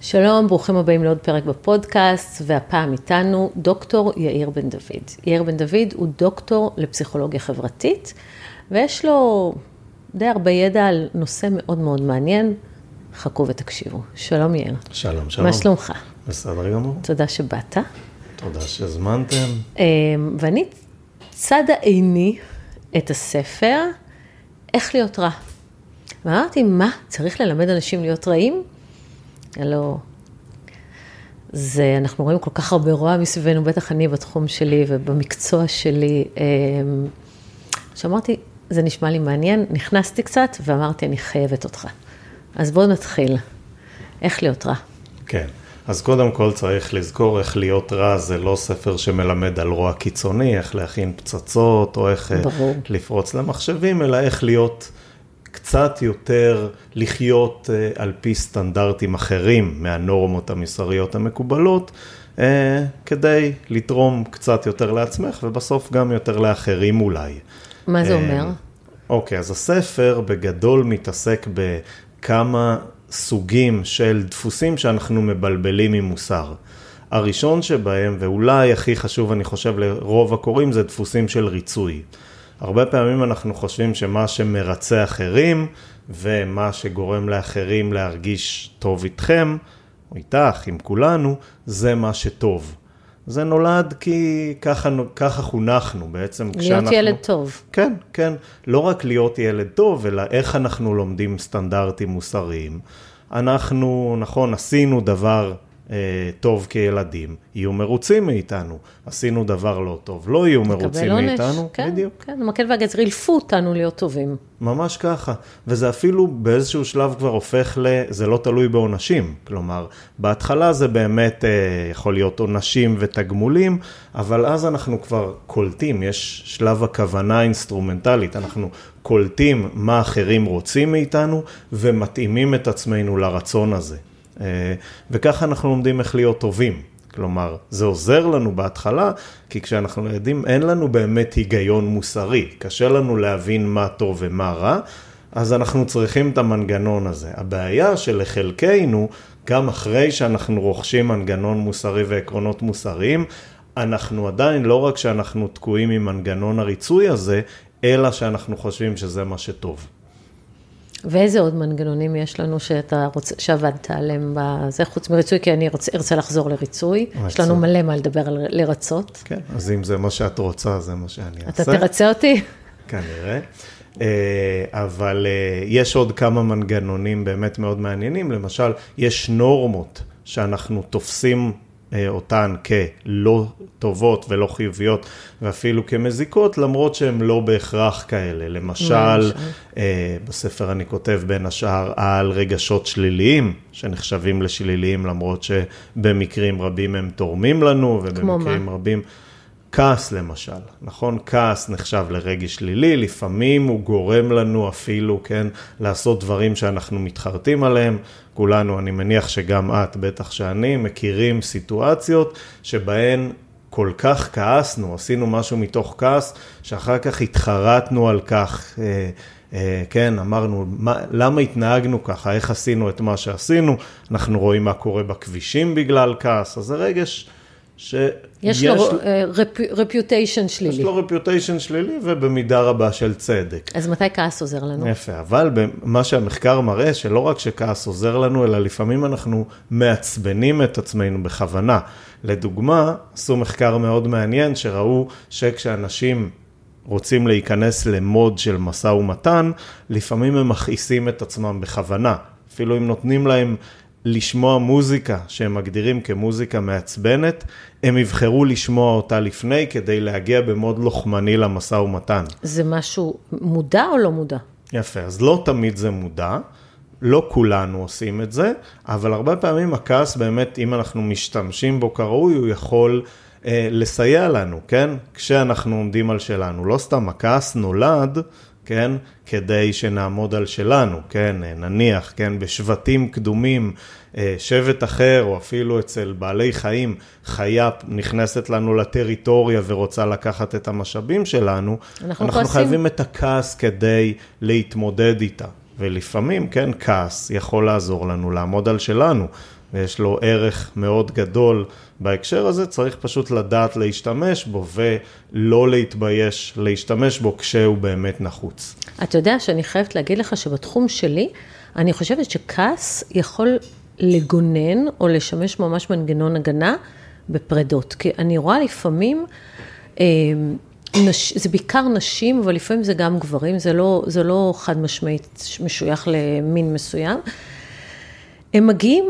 שלום, ברוכים הבאים לעוד פרק בפודקאסט, והפעם איתנו דוקטור יאיר בן דוד. יאיר בן דוד הוא דוקטור לפסיכולוגיה חברתית, ויש לו די הרבה ידע על נושא מאוד מאוד מעניין. חכו ותקשיבו. שלום יאיר. שלום, שלום. מה שלומך? בסדר גמור. תודה שבאת. תודה שהזמנתם. אמ, ואני צדה עיני את הספר, איך להיות רע. ואמרתי, מה, צריך ללמד אנשים להיות רעים? הלא, זה, אנחנו רואים כל כך הרבה רוע מסביבנו, בטח אני בתחום שלי ובמקצוע שלי. אמ, שאמרתי, זה נשמע לי מעניין, נכנסתי קצת ואמרתי, אני חייבת אותך. אז בואו נתחיל. איך להיות רע? כן. אז קודם כל צריך לזכור איך להיות רע זה לא ספר שמלמד על רוע קיצוני, איך להכין פצצות או איך אה, ברור. לפרוץ למחשבים, אלא איך להיות קצת יותר, לחיות אה, על פי סטנדרטים אחרים מהנורמות המסריות המקובלות, אה, כדי לתרום קצת יותר לעצמך ובסוף גם יותר לאחרים אולי. מה זה אה, אומר? אוקיי, אז הספר בגדול מתעסק בכמה סוגים של דפוסים שאנחנו מבלבלים עם מוסר. הראשון שבהם, ואולי הכי חשוב אני חושב לרוב הקוראים, זה דפוסים של ריצוי. הרבה פעמים אנחנו חושבים שמה שמרצה אחרים ומה שגורם לאחרים להרגיש טוב איתכם, או איתך, עם כולנו, זה מה שטוב. זה נולד כי ככה, ככה חונכנו בעצם להיות ילד טוב. כן, כן. לא רק להיות ילד טוב, אלא איך אנחנו לומדים סטנדרטים מוסריים. אנחנו, נכון, עשינו דבר טוב כילדים, יהיו מרוצים מאיתנו. עשינו דבר לא טוב, לא יהיו מרוצים עונש. מאיתנו. כן, בדיוק. כן, המקל והגזר אילפו אותנו להיות טובים. ממש ככה, וזה אפילו באיזשהו שלב כבר הופך ל... זה לא תלוי בעונשים, כלומר, בהתחלה זה באמת אה, יכול להיות עונשים ותגמולים, אבל אז אנחנו כבר קולטים, יש שלב הכוונה האינסטרומנטלית, אנחנו קולטים מה אחרים רוצים מאיתנו ומתאימים את עצמנו לרצון הזה. אה, וככה אנחנו לומדים איך להיות טובים. כלומר, זה עוזר לנו בהתחלה, כי כשאנחנו יודעים, אין לנו באמת היגיון מוסרי, קשה לנו להבין מה טוב ומה רע, אז אנחנו צריכים את המנגנון הזה. הבעיה שלחלקנו, גם אחרי שאנחנו רוכשים מנגנון מוסרי ועקרונות מוסריים, אנחנו עדיין, לא רק שאנחנו תקועים עם מנגנון הריצוי הזה, אלא שאנחנו חושבים שזה מה שטוב. ואיזה עוד מנגנונים יש לנו שאתה רוצה, שעבדת עליהם בזה, חוץ מריצוי, כי אני רוצה, ארצה לחזור לריצוי. יש לנו מלא מה לדבר על לרצות. כן, אז אם זה מה שאת רוצה, זה מה שאני אעשה. אתה תרצה אותי? כנראה. אה, אבל אה, יש עוד כמה מנגנונים באמת מאוד מעניינים, למשל, יש נורמות שאנחנו תופסים אותן כלא טובות ולא חיוביות ואפילו כמזיקות, למרות שהן לא בהכרח כאלה. למשל, בספר אני כותב בין השאר על רגשות שליליים, שנחשבים לשליליים, למרות שבמקרים רבים הם תורמים לנו, ובמקרים? רבים... כעס למשל, נכון? כעס נחשב לרגש שלילי, לפעמים הוא גורם לנו אפילו, כן, לעשות דברים שאנחנו מתחרטים עליהם. כולנו, אני מניח שגם את, בטח שאני, מכירים סיטואציות שבהן כל כך כעסנו, עשינו משהו מתוך כעס, שאחר כך התחרטנו על כך. אה, אה, כן, אמרנו, מה, למה התנהגנו ככה, איך עשינו את מה שעשינו, אנחנו רואים מה קורה בכבישים בגלל כעס, אז זה רגש שיש... יש לו רפיוטיישן שלילי. יש לו רפיוטיישן שלילי ובמידה רבה של צדק. אז מתי כעס עוזר לנו? יפה, אבל מה שהמחקר מראה, שלא רק שכעס עוזר לנו, אלא לפעמים אנחנו מעצבנים את עצמנו בכוונה. לדוגמה, עשו מחקר מאוד מעניין, שראו שכשאנשים רוצים להיכנס למוד של משא ומתן, לפעמים הם מכעיסים את עצמם בכוונה. אפילו אם נותנים להם לשמוע מוזיקה שהם מגדירים כמוזיקה מעצבנת, הם יבחרו לשמוע אותה לפני כדי להגיע במוד לוחמני למשא ומתן. זה משהו מודע או לא מודע? יפה, אז לא תמיד זה מודע, לא כולנו עושים את זה, אבל הרבה פעמים הכעס באמת, אם אנחנו משתמשים בו כראוי, הוא יכול אה, לסייע לנו, כן? כשאנחנו עומדים על שלנו. לא סתם הכעס נולד, כן? כדי שנעמוד על שלנו, כן? נניח, כן? בשבטים קדומים, שבט אחר, או אפילו אצל בעלי חיים, חיה נכנסת לנו לטריטוריה ורוצה לקחת את המשאבים שלנו, אנחנו, אנחנו כועסים. חייבים את הכעס כדי להתמודד איתה. ולפעמים, כן, כעס יכול לעזור לנו לעמוד על שלנו. ויש לו ערך מאוד גדול בהקשר הזה, צריך פשוט לדעת להשתמש בו ולא להתבייש להשתמש בו כשהוא באמת נחוץ. אתה יודע שאני חייבת להגיד לך שבתחום שלי, אני חושבת שכעס יכול לגונן או לשמש ממש מנגנון הגנה בפרדות. כי אני רואה לפעמים, אה, נש, זה בעיקר נשים, אבל לפעמים זה גם גברים, זה לא, זה לא חד משמעית משוייך למין מסוים. הם מגיעים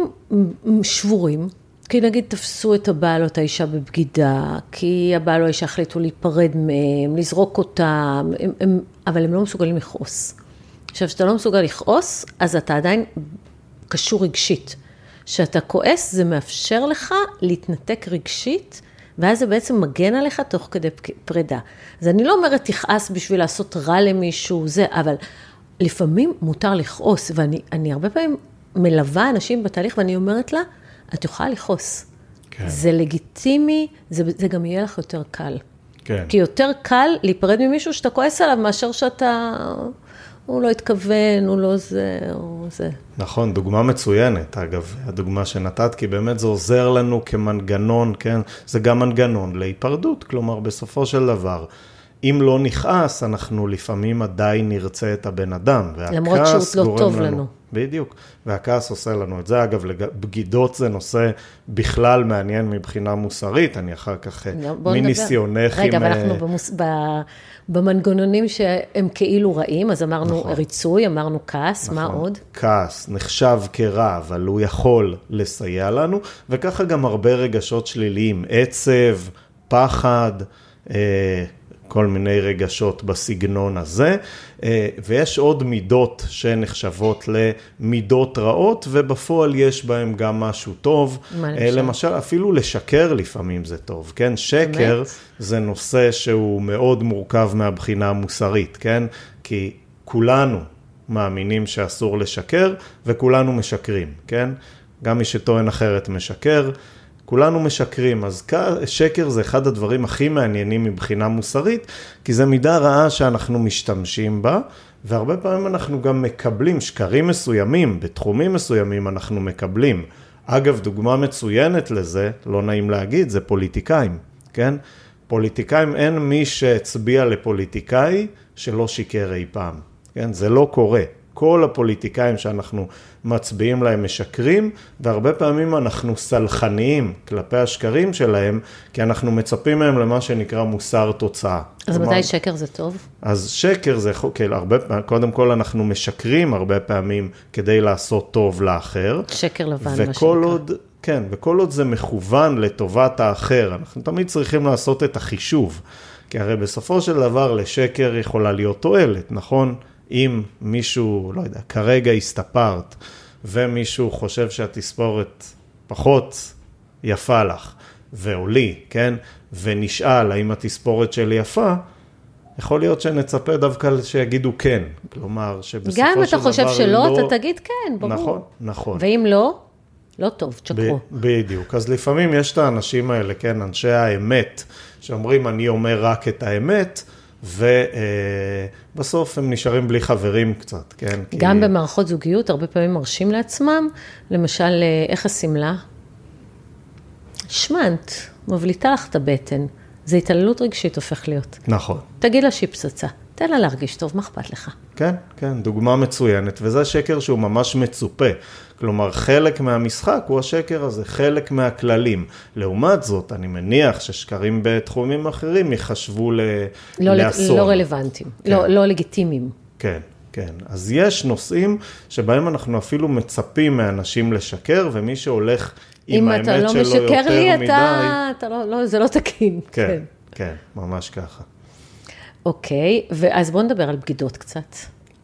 שבורים, כי נגיד תפסו את הבעל או את האישה בבגידה, כי הבעל או האישה החליטו להיפרד מהם, לזרוק אותם, הם, הם, אבל הם לא מסוגלים לכעוס. עכשיו, כשאתה לא מסוגל לכעוס, אז אתה עדיין קשור רגשית. כשאתה כועס, זה מאפשר לך להתנתק רגשית, ואז זה בעצם מגן עליך תוך כדי פרידה. אז אני לא אומרת תכעס בשביל לעשות רע למישהו, זה, אבל לפעמים מותר לכעוס, ואני הרבה פעמים מלווה אנשים בתהליך ואני אומרת לה, את יכולה לכעוס. כן. זה לגיטימי, זה, זה גם יהיה לך יותר קל. כן. כי יותר קל להיפרד ממישהו שאתה כועס עליו מאשר שאתה... הוא לא התכוון, הוא לא זה, הוא זה. נכון, דוגמה מצוינת, אגב, הדוגמה שנתת, כי באמת זה עוזר לנו כמנגנון, כן? זה גם מנגנון להיפרדות, כלומר, בסופו של דבר, אם לא נכעס, אנחנו לפעמים עדיין נרצה את הבן אדם. למרות שהוא לא טוב לנו. לנו. בדיוק, והכעס עושה לנו את זה. אגב, בגידות זה נושא בכלל מעניין מבחינה מוסרית, אני אחר כך, לא, מניסיונך עם... רגע, אבל אנחנו במוס... ב... במנגנונים שהם כאילו רעים, אז אמרנו נכון. ריצוי, אמרנו כעס, נכון. מה עוד? כעס, נחשב כרע, אבל הוא יכול לסייע לנו, וככה גם הרבה רגשות שליליים, עצב, פחד, אה, כל מיני רגשות בסגנון הזה, אה, ויש עוד מידות שנחשבות למידות רעות, ובפועל יש בהן גם משהו טוב. מה למשל? למשל, אפילו לשקר לפעמים זה טוב, כן? שקר באמת? זה נושא שהוא מאוד מורכב מהבחינה המוסרית, כן? כי כולנו מאמינים שאסור לשקר, וכולנו משקרים, כן? גם מי שטוען אחרת משקר. כולנו משקרים, אז שקר זה אחד הדברים הכי מעניינים מבחינה מוסרית, כי זה מידה רעה שאנחנו משתמשים בה, והרבה פעמים אנחנו גם מקבלים שקרים מסוימים, בתחומים מסוימים אנחנו מקבלים. אגב, דוגמה מצוינת לזה, לא נעים להגיד, זה פוליטיקאים, כן? פוליטיקאים, אין מי שהצביע לפוליטיקאי שלא שיקר אי פעם, כן? זה לא קורה. כל הפוליטיקאים שאנחנו מצביעים להם משקרים, והרבה פעמים אנחנו סלחניים כלפי השקרים שלהם, כי אנחנו מצפים מהם למה שנקרא מוסר תוצאה. אז כלומר, מתי שקר זה טוב? אז שקר זה, כן, הרבה, קודם כל אנחנו משקרים הרבה פעמים כדי לעשות טוב לאחר. שקר לבן, מה שנקרא. עוד... כן, וכל עוד זה מכוון לטובת האחר, אנחנו תמיד צריכים לעשות את החישוב. כי הרי בסופו של דבר לשקר יכולה להיות תועלת, נכון? אם מישהו, לא יודע, כרגע הסתפרת, ומישהו חושב שהתספורת פחות יפה לך, ואו לי, כן? ונשאל האם התספורת שלי יפה, יכול להיות שנצפה דווקא שיגידו כן. כלומר, שבסופו של דבר. גם אם אתה חושב שלא, לא... אתה תגיד כן, ברור. נכון, נכון. ואם לא, לא טוב, תשקרו. בדיוק. אז לפעמים יש את האנשים האלה, כן, אנשי האמת, שאומרים, אני אומר רק את האמת, ובסוף הם נשארים בלי חברים קצת, כן? גם כי... במערכות זוגיות, הרבה פעמים מרשים לעצמם, למשל, אה, איך השמלה? שמנת, מבליטה לך את הבטן. זה התעללות רגשית הופך להיות. נכון. תגיד לה שהיא פצצה. תן לה להרגיש טוב, מה אכפת לך? כן, כן, דוגמה מצוינת, וזה שקר שהוא ממש מצופה. כלומר, חלק מהמשחק הוא השקר הזה, חלק מהכללים. לעומת זאת, אני מניח ששקרים בתחומים אחרים ייחשבו ל... לא, לאסון. לא רלוונטיים, כן. לא, לא לגיטימיים. כן. כן, אז יש נושאים שבהם אנחנו אפילו מצפים מאנשים לשקר, ומי שהולך עם האמת שלו יותר מדי... אם אתה לא משקר לי, אתה, אתה לא, לא, זה לא תקין. כן, כן, כן, ממש ככה. אוקיי, ואז בואו נדבר על בגידות קצת.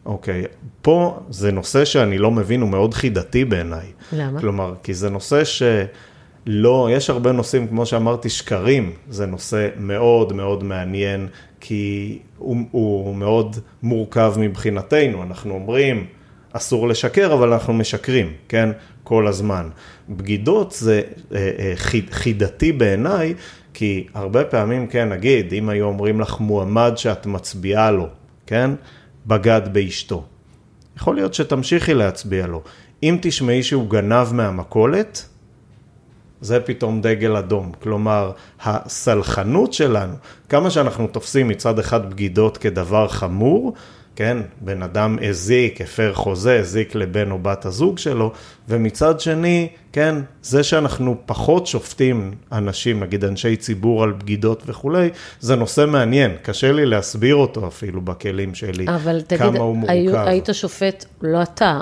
אוקיי, פה זה נושא שאני לא מבין, הוא מאוד חידתי בעיניי. למה? כלומר, כי זה נושא שלא, יש הרבה נושאים, כמו שאמרתי, שקרים, זה נושא מאוד מאוד מעניין, כי הוא, הוא מאוד מורכב מבחינתנו. אנחנו אומרים, אסור לשקר, אבל אנחנו משקרים, כן? כל הזמן. בגידות זה אה, אה, חידתי בעיניי, כי הרבה פעמים, כן, נגיד, אם היו אומרים לך מועמד שאת מצביעה לו, כן? בגד באשתו. יכול להיות שתמשיכי להצביע לו. אם תשמעי שהוא גנב מהמכולת, זה פתאום דגל אדום. כלומר, הסלחנות שלנו, כמה שאנחנו תופסים מצד אחד בגידות כדבר חמור, כן, בן אדם הזיק, הפר חוזה, הזיק לבן או בת הזוג שלו, ומצד שני, כן, זה שאנחנו פחות שופטים אנשים, נגיד אנשי ציבור על בגידות וכולי, זה נושא מעניין, קשה לי להסביר אותו אפילו בכלים שלי, אבל תגיד, כמה הוא מורכב. היו, היית שופט, לא אתה,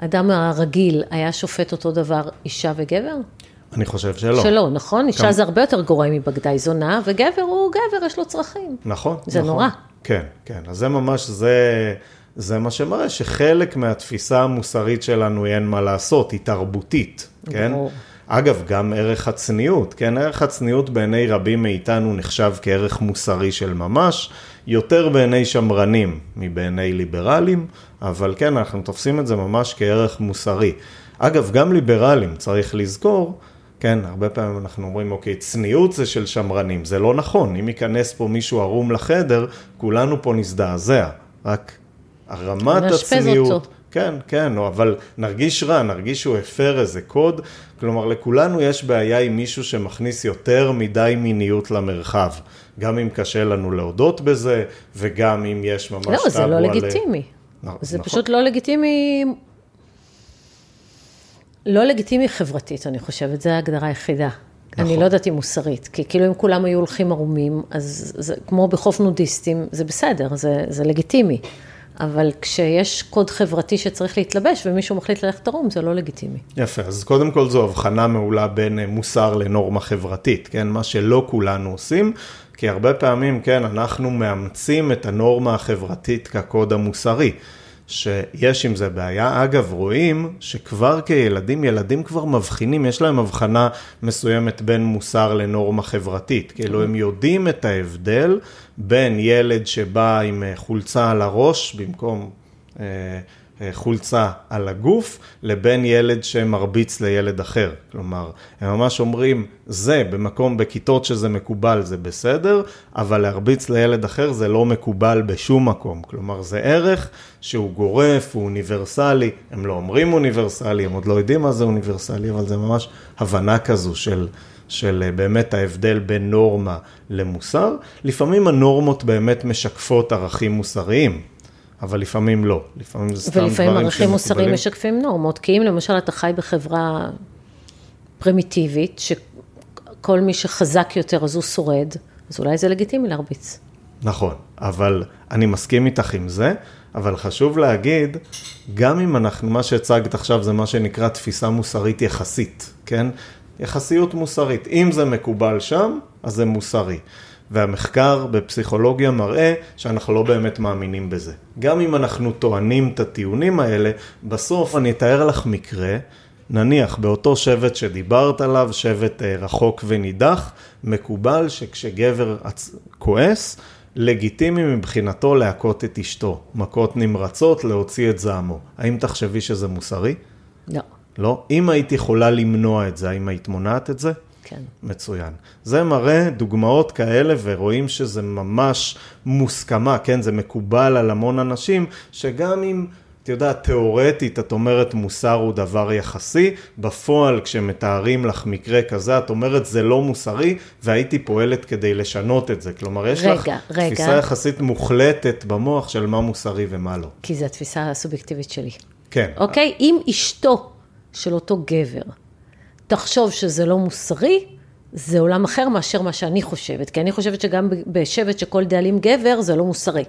האדם הרגיל היה שופט אותו דבר אישה וגבר? אני חושב שלא. שלא, נכון? אישה זה הרבה יותר גורם מבגדי זונה, וגבר הוא גבר, יש לו צרכים. נכון. זה נכון. נורא. כן, כן. אז זה ממש, זה, זה מה שמראה שחלק מהתפיסה המוסרית שלנו היא אין מה לעשות, היא תרבותית, כן? ברור. אגב, גם ערך הצניעות, כן? ערך הצניעות בעיני רבים מאיתנו נחשב כערך מוסרי של ממש, יותר בעיני שמרנים מבעיני ליברלים, אבל כן, אנחנו תופסים את זה ממש כערך מוסרי. אגב, גם ליברלים, צריך לזכור, כן, הרבה פעמים אנחנו אומרים, אוקיי, צניעות זה של שמרנים, זה לא נכון, אם ייכנס פה מישהו ערום לחדר, כולנו פה נזדעזע, רק רמת נאשפז הצניעות, אותו. כן, כן, אבל נרגיש רע, נרגיש שהוא הפר איזה קוד, כלומר לכולנו יש בעיה עם מישהו שמכניס יותר מדי מיניות למרחב, גם אם קשה לנו להודות בזה, וגם אם יש ממש לא, זה לא על- לגיטימי. נכון. זה פשוט לא לגיטימי, לא לגיטימי חברתית, אני חושבת, זו ההגדרה היחידה. אני נכון. לא יודעת אם מוסרית, כי כאילו אם כולם היו הולכים ערומים, אז זה כמו בחוף נודיסטים, זה בסדר, זה, זה לגיטימי. אבל כשיש קוד חברתי שצריך להתלבש ומישהו מחליט ללכת ערום, זה לא לגיטימי. יפה, אז קודם כל זו הבחנה מעולה בין אה, מוסר לנורמה חברתית, כן? מה שלא כולנו עושים, כי הרבה פעמים, כן, אנחנו מאמצים את הנורמה החברתית כקוד המוסרי. שיש עם זה בעיה. אגב, רואים שכבר כילדים, ילדים כבר מבחינים, יש להם הבחנה מסוימת בין מוסר לנורמה חברתית. כאילו, הם יודעים את ההבדל בין ילד שבא עם אה, חולצה על הראש במקום... אה, חולצה על הגוף, לבין ילד שמרביץ לילד אחר. כלומר, הם ממש אומרים, זה במקום, בכיתות שזה מקובל זה בסדר, אבל להרביץ לילד אחר זה לא מקובל בשום מקום. כלומר, זה ערך שהוא גורף, הוא אוניברסלי. הם לא אומרים אוניברסלי, הם עוד לא יודעים מה זה אוניברסלי, אבל זה ממש הבנה כזו של... של אה, באמת ההבדל בין נורמה למוסר. לפעמים הנורמות באמת משקפות ערכים מוסריים. אבל לפעמים לא, לפעמים זה סתם דברים ולפעמים ערכים מוסריים שמקובלים. משקפים נורמות, כי אם למשל אתה חי בחברה פרימיטיבית, שכל מי שחזק יותר אז הוא שורד, אז אולי זה לגיטימי להרביץ. נכון, אבל אני מסכים איתך עם זה, אבל חשוב להגיד, גם אם אנחנו, מה שהצגת עכשיו זה מה שנקרא תפיסה מוסרית יחסית, כן? יחסיות מוסרית. אם זה מקובל שם, אז זה מוסרי. והמחקר בפסיכולוגיה מראה שאנחנו לא באמת מאמינים בזה. גם אם אנחנו טוענים את הטיעונים האלה, בסוף אני אתאר לך מקרה, נניח באותו שבט שדיברת עליו, שבט אה, רחוק ונידח, מקובל שכשגבר כועס, לגיטימי מבחינתו להכות את אשתו, מכות נמרצות, להוציא את זעמו. האם תחשבי שזה מוסרי? לא, לא. אם היית יכולה למנוע את זה, האם היית מונעת את זה? כן. מצוין. זה מראה דוגמאות כאלה ורואים שזה ממש מוסכמה, כן? זה מקובל על המון אנשים, שגם אם, את יודעת, תיאורטית את אומרת מוסר הוא דבר יחסי, בפועל כשמתארים לך מקרה כזה, את אומרת זה לא מוסרי, והייתי פועלת כדי לשנות את זה. כלומר, יש לך רגע, רגע. תפיסה יחסית מוחלטת במוח של מה מוסרי ומה לא. כי זו התפיסה הסובייקטיבית שלי. כן. אוקיי? אם אשתו של אותו גבר תחשוב שזה לא מוסרי, זה עולם אחר מאשר מה שאני חושבת. כי אני חושבת שגם בשבט שכל דאלים גבר, זה לא מוסרי.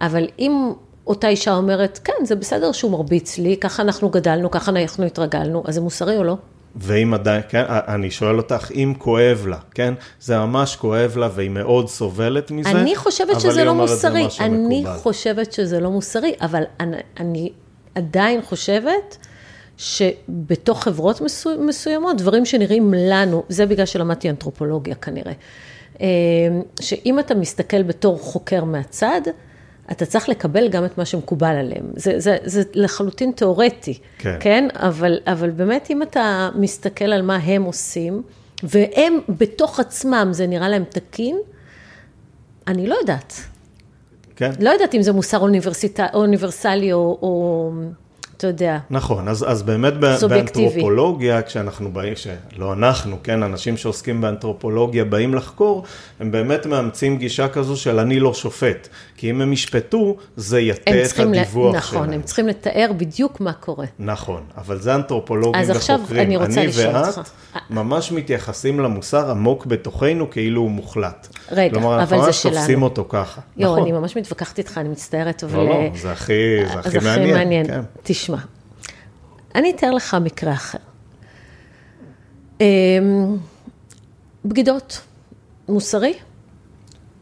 אבל אם אותה אישה אומרת, כן, זה בסדר שהוא מרביץ לי, ככה אנחנו גדלנו, ככה אנחנו התרגלנו, אז זה מוסרי או לא? ואם עדיין, כן, אני שואל אותך, אם כואב לה, כן? זה ממש כואב לה והיא מאוד סובלת מזה. אני חושבת אבל שזה לא מוסרי. אני מקובל. חושבת שזה לא מוסרי, אבל אני, אני עדיין חושבת שבתוך חברות מסו, מסוימות, דברים שנראים לנו, זה בגלל שלמדתי אנתרופולוגיה כנראה, אה, שאם אתה מסתכל בתור חוקר מהצד, אתה צריך לקבל גם את מה שמקובל עליהם. זה, זה, זה לחלוטין תיאורטי, כן. כן? אבל, אבל באמת, אם אתה מסתכל על מה הם עושים, והם בתוך עצמם, זה נראה להם תקין, אני לא יודעת. כן, לא יודעת אם זה מוסר אוניברסיט... אוניברסלי או, או אתה יודע. נכון, אז, אז באמת סובייקטיבי. באנתרופולוגיה, כשאנחנו באים, שלא אנחנו, כן, אנשים שעוסקים באנתרופולוגיה באים לחקור, הם באמת מאמצים גישה כזו של אני לא שופט. כי אם הם ישפטו, זה יטה את צריכים, ל... הדיווח נכון, שלהם. הם צריכים לתאר בדיוק מה קורה. נכון, אבל זה אנתרופולוגים אז עכשיו וחוקרים. אני רוצה לשאול ואת אותך. ממש מתייחסים למוסר עמוק בתוכנו כאילו הוא מוחלט. רגע, כלומר, אבל אנחנו זה ממש שלנו. תופסים אותו ככה. יואו, נכון. אני ממש מתווכחת איתך, אני מצטערת, אבל... לא, לא, אה, זה הכי, זה הכי מעניין. הכי מעניין. כן. תשמע, אני אתאר לך מקרה אחר. אמ, בגידות, מוסרי?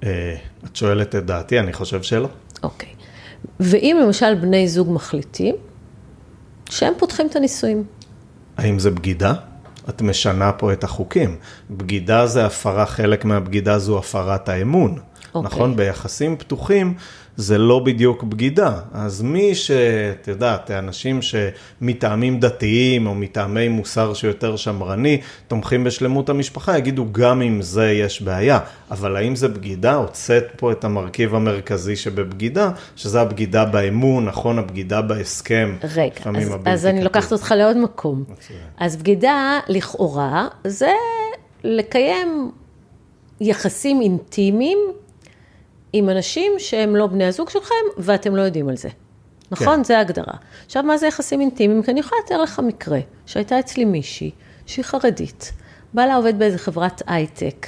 אה, את שואלת את דעתי, אני חושב שלא. אוקיי. ואם למשל בני זוג מחליטים שהם פותחים את הנישואים, האם זה בגידה? את משנה פה את החוקים. בגידה זה הפרה, חלק מהבגידה זו הפרת האמון. אוקיי. נכון? ביחסים פתוחים זה לא בדיוק בגידה. אז מי שאת יודעת, אנשים שמטעמים דתיים או מטעמי מוסר שיותר שמרני, תומכים בשלמות המשפחה, יגידו גם עם זה יש בעיה. אבל האם זה בגידה? הוצאת פה את המרכיב המרכזי שבבגידה, שזה הבגידה באמון, נכון? הבגידה בהסכם. רגע, אז, אז אני. לוקחת אותך לעוד מקום. מצוין. אז בגידה, לכאורה, זה לקיים יחסים אינטימיים עם אנשים שהם לא בני הזוג שלכם, ואתם לא יודעים על זה. נכון? כן. זה ההגדרה. עכשיו, מה זה יחסים אינטימיים? כי אני יכולה לתאר לך מקרה, שהייתה אצלי מישהי, שהיא חרדית, בעלה עובד באיזה חברת הייטק,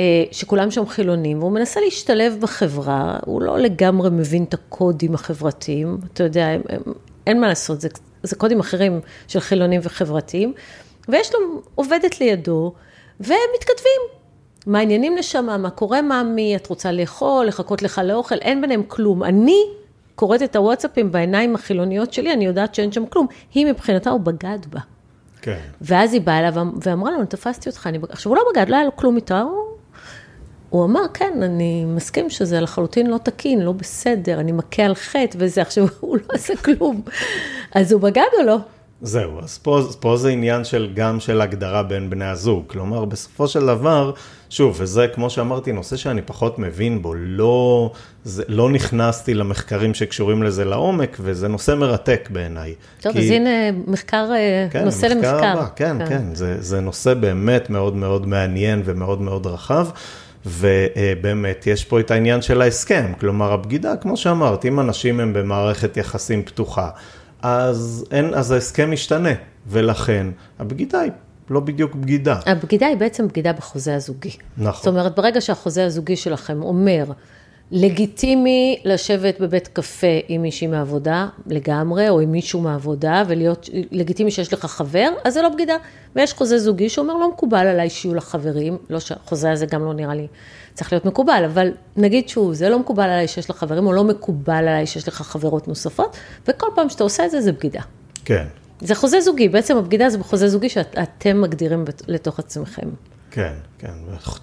אה, שכולם שם חילונים, והוא מנסה להשתלב בחברה, הוא לא לגמרי מבין את הקודים החברתיים, אתה יודע, הם, הם, אין מה לעשות, זה, זה קודים אחרים של חילונים וחברתיים, ויש לו עובדת לידו, והם מתכתבים. מה העניינים נשמה, מה קורה מאמי, את רוצה לאכול, לחכות לך לאוכל, אין ביניהם כלום. אני קוראת את הוואטסאפים בעיניים החילוניות שלי, אני יודעת שאין שם כלום. היא מבחינתה, הוא בגד בה. כן. ואז היא באה אליו ואמרה לו, אני תפסתי אותך, אני... בג-" עכשיו, הוא לא בגד, לא היה לו כלום איתו, הוא... הוא אמר, כן, אני מסכים שזה לחלוטין לא תקין, לא בסדר, אני מכה על חטא וזה, עכשיו, הוא לא עשה כלום. אז הוא בגד או לא? זהו, אז פה, פה זה עניין של גם של הגדרה בין בני הזוג. כלומר, בסופו של דבר, שוב, וזה כמו שאמרתי, נושא שאני פחות מבין בו, לא, זה, לא נכנסתי למחקרים שקשורים לזה לעומק, וזה נושא מרתק בעיניי. טוב, כי- אז הנה מחקר, אה, כן, נושא המחקר למחקר. הבא, כן, כן, כן. זה, זה נושא באמת מאוד מאוד מעניין ומאוד מאוד רחב. ובאמת, יש פה את העניין של ההסכם, כלומר, הבגידה, כמו שאמרת, אם אנשים הם במערכת יחסים פתוחה, אז, אין, אז ההסכם משתנה, ולכן הבגידה היא לא בדיוק בגידה. הבגידה היא בעצם בגידה בחוזה הזוגי. נכון. זאת אומרת, ברגע שהחוזה הזוגי שלכם אומר, לגיטימי לשבת בבית קפה עם מישהי מהעבודה לגמרי, או עם מישהו מהעבודה, ולהיות, לגיטימי שיש לך חבר, אז זה לא בגידה. ויש חוזה זוגי שאומר, לא מקובל עליי שיהיו לך חברים, לא שהחוזה הזה גם לא נראה לי צריך להיות מקובל, אבל נגיד שהוא, זה לא מקובל עליי שיש לך חברים, או לא מקובל עליי שיש לך חברות נוספות, וכל פעם שאתה עושה את זה, זה בגידה. כן, זה חוזה זוגי, בעצם הבגידה זה בחוזה זוגי שאתם מגדירים לתוך עצמכם. כן, כן.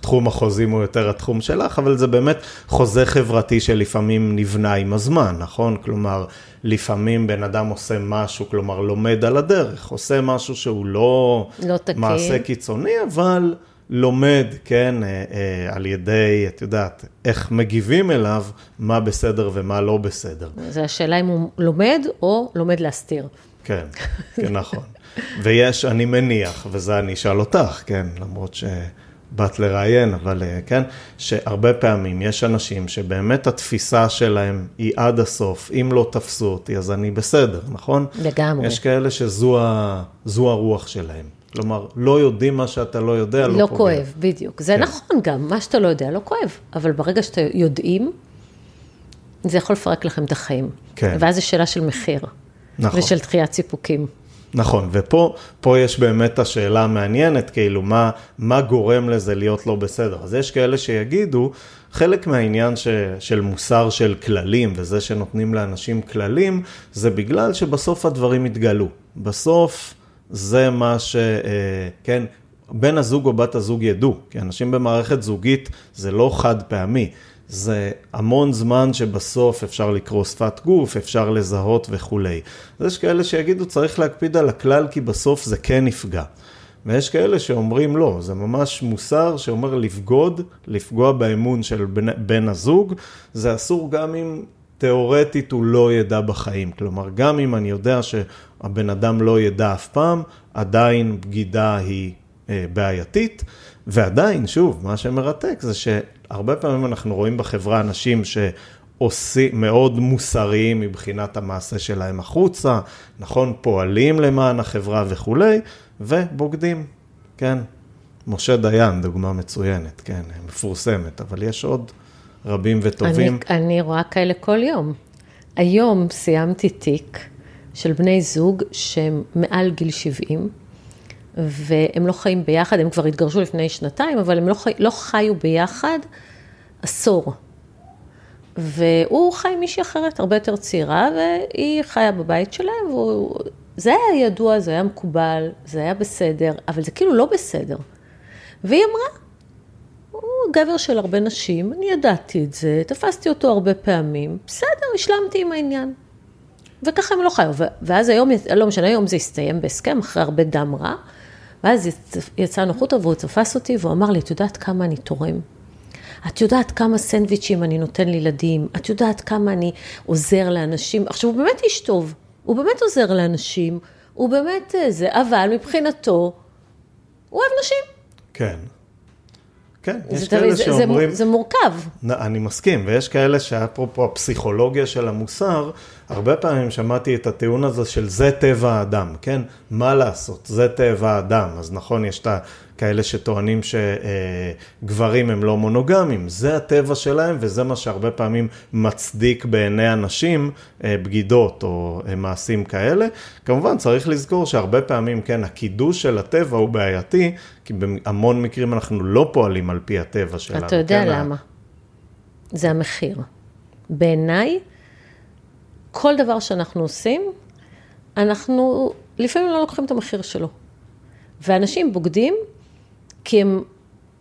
תחום החוזים הוא יותר התחום שלך, אבל זה באמת חוזה חברתי שלפעמים נבנה עם הזמן, נכון? כלומר, לפעמים בן אדם עושה משהו, כלומר, לומד על הדרך, עושה משהו שהוא לא, לא תקין. מעשה קיצוני, אבל לומד, כן, אה, אה, על ידי, את יודעת, איך מגיבים אליו, מה בסדר ומה לא בסדר. זה השאלה אם הוא לומד או לומד להסתיר. כן, כן, נכון. ויש, אני מניח, וזה אני אשאל אותך, כן, למרות שבאת לראיין, אבל אה, כן, שהרבה פעמים יש אנשים שבאמת התפיסה שלהם היא עד הסוף, אם לא תפסו אותי, אז אני בסדר, נכון? לגמרי. יש כאלה שזו ה, זו הרוח שלהם. כלומר, לא יודעים מה שאתה לא יודע, לא, לא פוגע. כואב, בדיוק. זה כן. נכון גם, מה שאתה לא יודע לא כואב, אבל ברגע שאתה יודעים, זה יכול לפרק לכם את החיים. כן. ואז זו שאלה של מחיר. נכון. ושל דחיית סיפוקים. נכון, ופה פה יש באמת השאלה המעניינת, כאילו, מה, מה גורם לזה להיות לא בסדר? אז יש כאלה שיגידו, חלק מהעניין ש, של מוסר של כללים, וזה שנותנים לאנשים כללים, זה בגלל שבסוף הדברים יתגלו. בסוף זה מה ש... אה, כן, בן הזוג או בת הזוג ידעו, כי אנשים במערכת זוגית זה לא חד פעמי. זה המון זמן שבסוף אפשר לקרוא שפת גוף, אפשר לזהות וכולי. אז יש כאלה שיגידו צריך להקפיד על הכלל כי בסוף זה כן יפגע. ויש כאלה שאומרים לא, זה ממש מוסר שאומר לבגוד, לפגוע באמון של בן, בן הזוג, זה אסור גם אם תיאורטית הוא לא ידע בחיים. כלומר, גם אם אני יודע שהבן אדם לא ידע אף פעם, עדיין בגידה היא אה, בעייתית. ועדיין, שוב, מה שמרתק זה שהרבה פעמים אנחנו רואים בחברה אנשים שעושים, מאוד מוסריים מבחינת המעשה שלהם החוצה, נכון, פועלים למען החברה וכולי, ובוגדים, כן. משה דיין, דוגמה מצוינת, כן, מפורסמת, אבל יש עוד רבים וטובים. אני, אני רואה כאלה כל יום. היום סיימתי תיק של בני זוג שהם מעל גיל 70, והם לא חיים ביחד, הם כבר התגרשו לפני שנתיים, אבל הם לא, חי, לא חיו ביחד עשור. והוא חי עם מישהי אחרת, הרבה יותר צעירה, והיא חיה בבית שלהם, וזה היה ידוע, זה היה מקובל, זה היה בסדר, אבל זה כאילו לא בסדר. והיא אמרה, הוא גבר של הרבה נשים, אני ידעתי את זה, תפסתי אותו הרבה פעמים, בסדר, השלמתי עם העניין. וככה הם לא חיו, ואז היום, לא משנה, היום זה הסתיים בהסכם, אחרי הרבה דם רע. ואז יצאנו החוצה והוא תפס אותי והוא אמר לי, את יודעת כמה אני תורם? את יודעת כמה סנדוויצ'ים אני נותן לילדים? את יודעת כמה אני עוזר לאנשים? עכשיו, הוא באמת איש טוב, הוא באמת עוזר לאנשים, הוא באמת אה, זה, אבל מבחינתו, הוא אוהב נשים. כן. כן, יש זה, כאלה זה, שאומרים... זה, זה מורכב. אני מסכים, ויש כאלה שאפרופו הפסיכולוגיה של המוסר, הרבה פעמים שמעתי את הטיעון הזה של זה טבע האדם, כן? מה לעשות, זה טבע האדם. אז נכון, יש את כאלה שטוענים שגברים הם לא מונוגמים, זה הטבע שלהם וזה מה שהרבה פעמים מצדיק בעיני אנשים אה, בגידות או אה, מעשים כאלה. כמובן צריך לזכור שהרבה פעמים, כן, הקידוש של הטבע הוא בעייתי, כי בהמון מקרים אנחנו לא פועלים על פי הטבע שלנו. אתה יודע כן, למה? זה המחיר. בעיניי, כל דבר שאנחנו עושים, אנחנו לפעמים לא לוקחים את המחיר שלו. ואנשים בוגדים כי הם,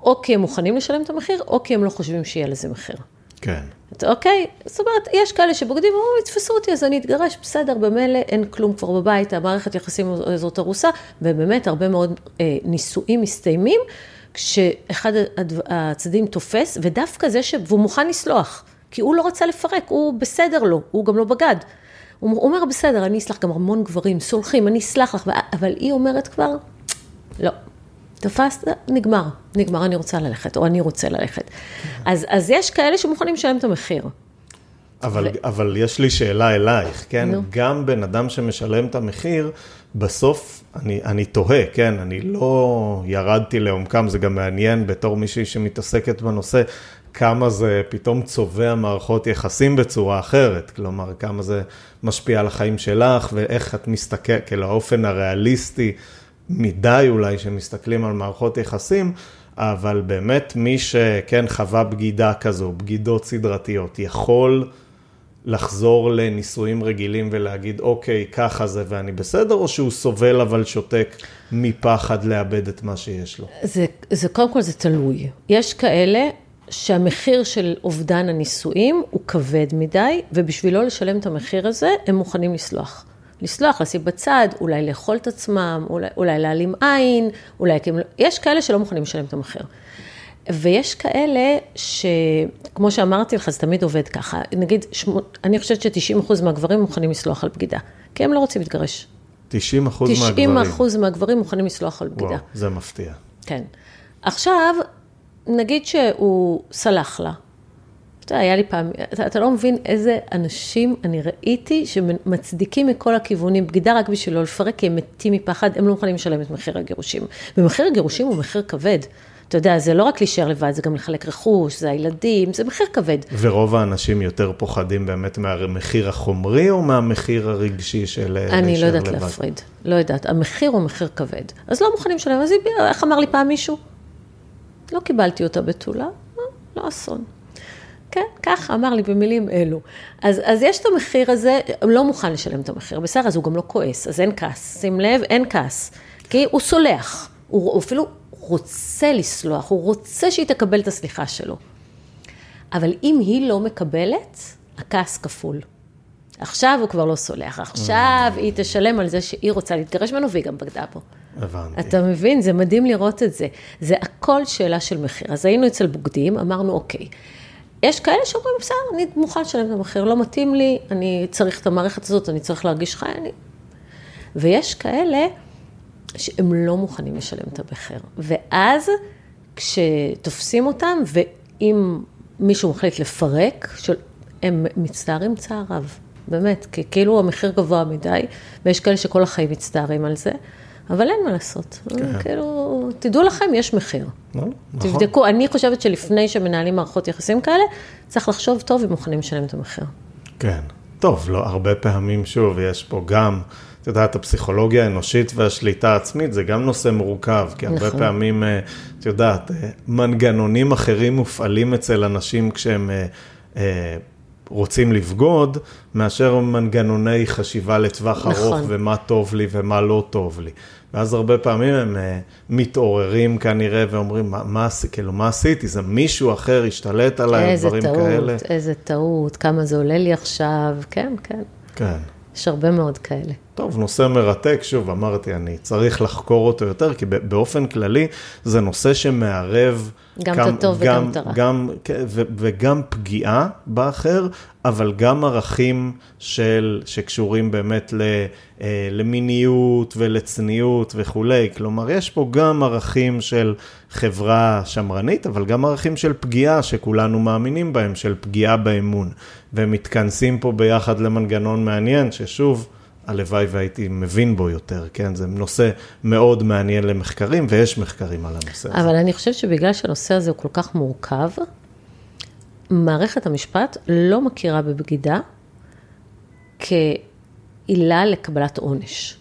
או כי הם מוכנים לשלם את המחיר, או כי הם לא חושבים שיהיה לזה מחיר. כן. אוקיי? זאת אומרת, יש כאלה שבוגדים, אומרים, יתפסו אותי, אז אני אתגרש, בסדר, במילא אין כלום כבר בבית, המערכת יחסים הזאת הרוסה, ובאמת הרבה מאוד אה, נישואים מסתיימים, כשאחד הצדדים תופס, ודווקא זה ש... והוא מוכן לסלוח, כי הוא לא רצה לפרק, הוא בסדר לו, הוא גם לא בגד. הוא אומר, בסדר, אני אסלח, גם המון גברים סולחים, אני אסלח לך, אבל היא אומרת כבר, לא. תפסת, נגמר, נגמר, אני רוצה ללכת, או אני רוצה ללכת. אז, אז יש כאלה שמוכנים לשלם את המחיר. אבל, ו... אבל יש לי שאלה אלייך, כן? נו. גם בן אדם שמשלם את המחיר, בסוף אני, אני תוהה, כן? אני לא ירדתי לעומקם, זה גם מעניין בתור מישהי שמתעסקת בנושא, כמה זה פתאום צובע מערכות יחסים בצורה אחרת, כלומר, כמה זה משפיע על החיים שלך, ואיך את מסתכלת, כאילו, האופן הריאליסטי. מדי אולי שמסתכלים על מערכות יחסים, אבל באמת מי שכן חווה בגידה כזו, בגידות סדרתיות, יכול לחזור לנישואים רגילים ולהגיד, אוקיי, ככה זה ואני בסדר, או שהוא סובל אבל שותק מפחד לאבד את מה שיש לו? זה, זה קודם כל זה תלוי. יש כאלה שהמחיר של אובדן הנישואים הוא כבד מדי, ובשביל לא לשלם את המחיר הזה, הם מוכנים לסלוח. לסלוח, לשים בצד, אולי לאכול את עצמם, אולי, אולי להעלים עין, אולי... יש כאלה שלא מוכנים לשלם את המחיר. ויש כאלה שכמו שאמרתי לך, זה תמיד עובד ככה. נגיד, שמו, אני חושבת ש-90% מהגברים מוכנים לסלוח על בגידה, כי הם לא רוצים להתגרש. 90 אחוז מהגברים. 90 אחוז מהגברים מוכנים לסלוח על בגידה. וואו, זה מפתיע. כן. עכשיו, נגיד שהוא סלח לה, אתה היה לי פעם, אתה, אתה לא מבין איזה אנשים אני ראיתי שמצדיקים מכל הכיוונים בגידה רק בשביל לא לפרק, כי הם מתים מפחד, הם לא מוכנים לשלם את מחיר הגירושים. ומחיר הגירושים הוא מחיר כבד. אתה יודע, זה לא רק להישאר לבד, זה גם לחלק רכוש, זה הילדים, זה מחיר כבד. ורוב האנשים יותר פוחדים באמת מהמחיר החומרי או מהמחיר הרגשי של להישאר לבד? אני לא יודעת להפריד, לא יודעת. המחיר הוא מחיר כבד. אז לא מוכנים לשלם, אז איך אמר לי פעם מישהו? לא קיבלתי אותה בתולה, לא, לא אסון. כן, ככה אמר לי במילים אלו. אז, אז יש את המחיר הזה, הוא לא מוכן לשלם את המחיר, בסדר, אז הוא גם לא כועס, אז אין כעס. שים לב, אין כעס. כי הוא סולח, הוא, הוא אפילו רוצה לסלוח, הוא רוצה שהיא תקבל את הסליחה שלו. אבל אם היא לא מקבלת, הכעס כפול. עכשיו הוא כבר לא סולח, עכשיו היא תשלם על זה שהיא רוצה להתגרש ממנו והיא גם בגדה בו. הבנתי. אתה מבין? זה מדהים לראות את זה. זה הכל שאלה של מחיר. אז היינו אצל בוגדים, אמרנו, אוקיי, יש כאלה שאומרים, בסדר, אני מוכן לשלם את המחיר, לא מתאים לי, אני צריך את המערכת הזאת, אני צריך להרגיש חי, אני... ויש כאלה שהם לא מוכנים לשלם את המחיר. ואז כשתופסים אותם, ואם מישהו מחליט לפרק, של... הם מצטערים צער רב, באמת, כי כאילו המחיר גבוה מדי, ויש כאלה שכל החיים מצטערים על זה. אבל אין מה לעשות. כן. כאילו, תדעו לכם, יש מחיר. לא, נכון. תבדקו, אני חושבת שלפני שמנהלים מערכות יחסים כאלה, צריך לחשוב טוב אם מוכנים לשלם את המחיר. כן. טוב, לא, הרבה פעמים, שוב, יש פה גם, את יודעת, הפסיכולוגיה האנושית והשליטה העצמית, זה גם נושא מורכב, כי הרבה נכון. פעמים, אה, את יודעת, אה, מנגנונים אחרים מופעלים אצל אנשים כשהם... אה, רוצים לבגוד, מאשר מנגנוני חשיבה לטווח נכון. ארוך ומה טוב לי ומה לא טוב לי. ואז הרבה פעמים הם uh, מתעוררים כנראה ואומרים, מה, מה, כאילו, מה עשיתי? זה מישהו אחר השתלט עליי, דברים טעות, כאלה. איזה טעות, איזה טעות, כמה זה עולה לי עכשיו, כן, כן. כן. יש הרבה מאוד כאלה. טוב, נושא מרתק, שוב, אמרתי, אני צריך לחקור אותו יותר, כי באופן כללי זה נושא שמערב... גם את הטוב וגם את הרע. גם, כן, ו, וגם פגיעה באחר, אבל גם ערכים של, שקשורים באמת ל, אה, למיניות ולצניעות וכולי. כלומר, יש פה גם ערכים של חברה שמרנית, אבל גם ערכים של פגיעה שכולנו מאמינים בהם, של פגיעה באמון. והם מתכנסים פה ביחד למנגנון מעניין, ששוב, הלוואי והייתי מבין בו יותר, כן? זה נושא מאוד מעניין למחקרים, ויש מחקרים על הנושא הזה. אבל אני חושבת שבגלל שהנושא הזה הוא כל כך מורכב, מערכת המשפט לא מכירה בבגידה כעילה לקבלת עונש.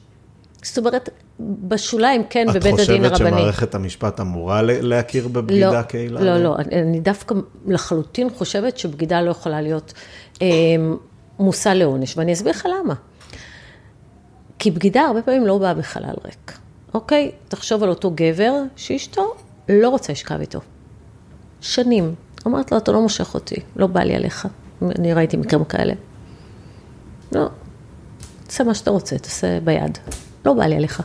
זאת אומרת, בשוליים כן בבית הדין הרבני. את חושבת שמערכת המשפט אמורה להכיר בבגידה לא, כעילה? לא, לא, אני דווקא לחלוטין חושבת שבגידה לא יכולה להיות אה, מושא לעונש, ואני אסביר לך למה. כי בגידה הרבה פעמים לא באה בחלל ריק, אוקיי? תחשוב על אותו גבר שאשתו לא רוצה לשכב איתו. שנים. אמרת לו, אתה לא מושך אותי, לא בא לי עליך. אני ראיתי מקרים כאלה. לא, תעשה מה שאתה רוצה, תעשה ביד. לא בא לי עליך.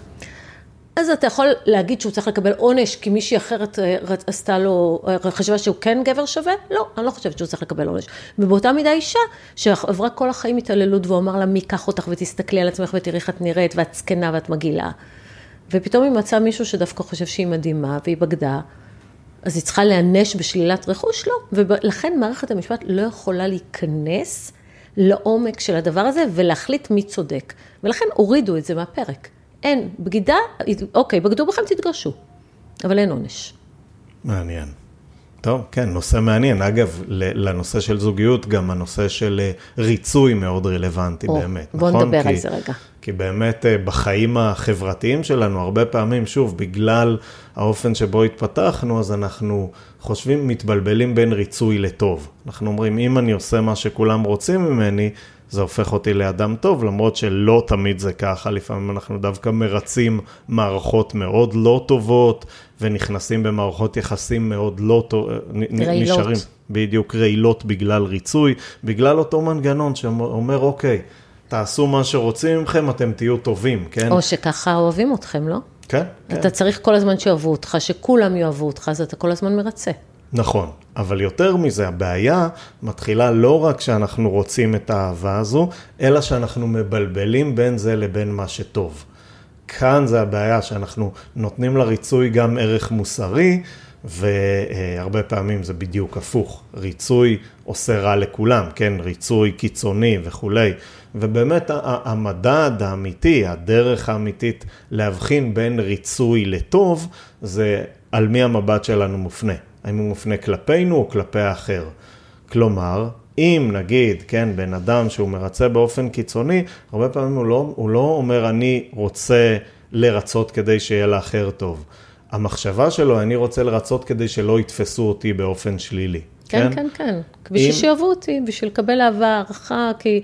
אז אתה יכול להגיד שהוא צריך לקבל עונש כי מישהי אחרת אה, עשתה לו, אה, חשבה שהוא כן גבר שווה? לא, אני לא חושבת שהוא צריך לקבל עונש. ובאותה מידה אישה, שעברה כל החיים התעללות והוא אמר לה מי ייקח אותך ותסתכלי על עצמך ותראי איך את נראית ואת זקנה ואת מגעילה. ופתאום היא מצאה מישהו שדווקא חושב שהיא מדהימה והיא בגדה, אז היא צריכה להיענש בשלילת רכוש? לא. ולכן מערכת המשפט לא יכולה להיכנס לעומק של הדבר הזה ולהחליט מי צודק. ולכן הורידו את זה מהפרק. אין, בגידה, אוקיי, בגדו בכם, תתגרשו, אבל אין עונש. מעניין. טוב, כן, נושא מעניין. אגב, לנושא של זוגיות, גם הנושא של אה, ריצוי מאוד רלוונטי או, באמת, בוא נכון? נדבר כי, על זה רגע. כי באמת אה, בחיים החברתיים שלנו, הרבה פעמים, שוב, בגלל האופן שבו התפתחנו, אז אנחנו חושבים, מתבלבלים בין ריצוי לטוב. אנחנו אומרים, אם אני עושה מה שכולם רוצים ממני, זה הופך אותי לאדם טוב, למרות שלא תמיד זה ככה, לפעמים אנחנו דווקא מרצים מערכות מאוד לא טובות, ונכנסים במערכות יחסים מאוד לא טובות, נשארים בדיוק רעילות בגלל ריצוי, בגלל אותו מנגנון שאומר, אוקיי, תעשו מה שרוצים מכם, אתם תהיו טובים, כן? או שככה אוהבים אתכם, לא? כן, כן. אתה צריך כל הזמן שאוהבו אותך, שכולם יאהבו אותך, אז אתה כל הזמן מרצה. נכון, אבל יותר מזה, הבעיה מתחילה לא רק שאנחנו רוצים את האהבה הזו, אלא שאנחנו מבלבלים בין זה לבין מה שטוב. כאן זה הבעיה שאנחנו נותנים לריצוי גם ערך מוסרי, והרבה פעמים זה בדיוק הפוך. ריצוי עושה רע לכולם, כן? ריצוי קיצוני וכולי. ובאמת המדד האמיתי, הדרך האמיתית להבחין בין ריצוי לטוב, זה על מי המבט שלנו מופנה. האם הוא מופנה כלפינו או כלפי האחר. כלומר, אם נגיד, כן, בן אדם שהוא מרצה באופן קיצוני, הרבה פעמים הוא לא, הוא לא אומר אני רוצה לרצות כדי שיהיה לאחר טוב. המחשבה שלו, אני רוצה לרצות כדי שלא יתפסו אותי באופן שלילי. כן, כן, כן. כן. בשביל אם... שיאהבו אותי, בשביל לקבל אהבה, הערכה, כי...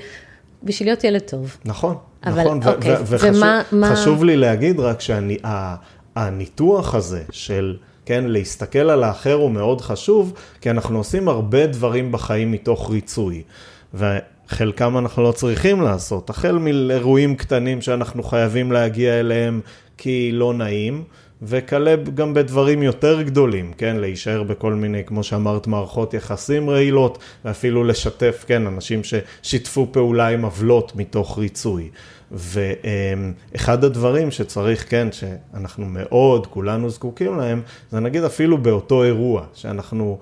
בשביל להיות ילד טוב. נכון, אבל, נכון. אוקיי, ומה... וחשוב מה... לי להגיד רק שהניתוח הזה של... כן, להסתכל על האחר הוא מאוד חשוב, כי אנחנו עושים הרבה דברים בחיים מתוך ריצוי. וחלקם אנחנו לא צריכים לעשות, החל מאירועים קטנים שאנחנו חייבים להגיע אליהם כי לא נעים, וכלה גם בדברים יותר גדולים, כן, להישאר בכל מיני, כמו שאמרת, מערכות יחסים רעילות, ואפילו לשתף, כן, אנשים ששיתפו פעולה עם עוולות מתוך ריצוי. ואחד הדברים שצריך, כן, שאנחנו מאוד, כולנו זקוקים להם, זה נגיד אפילו באותו אירוע, שאנחנו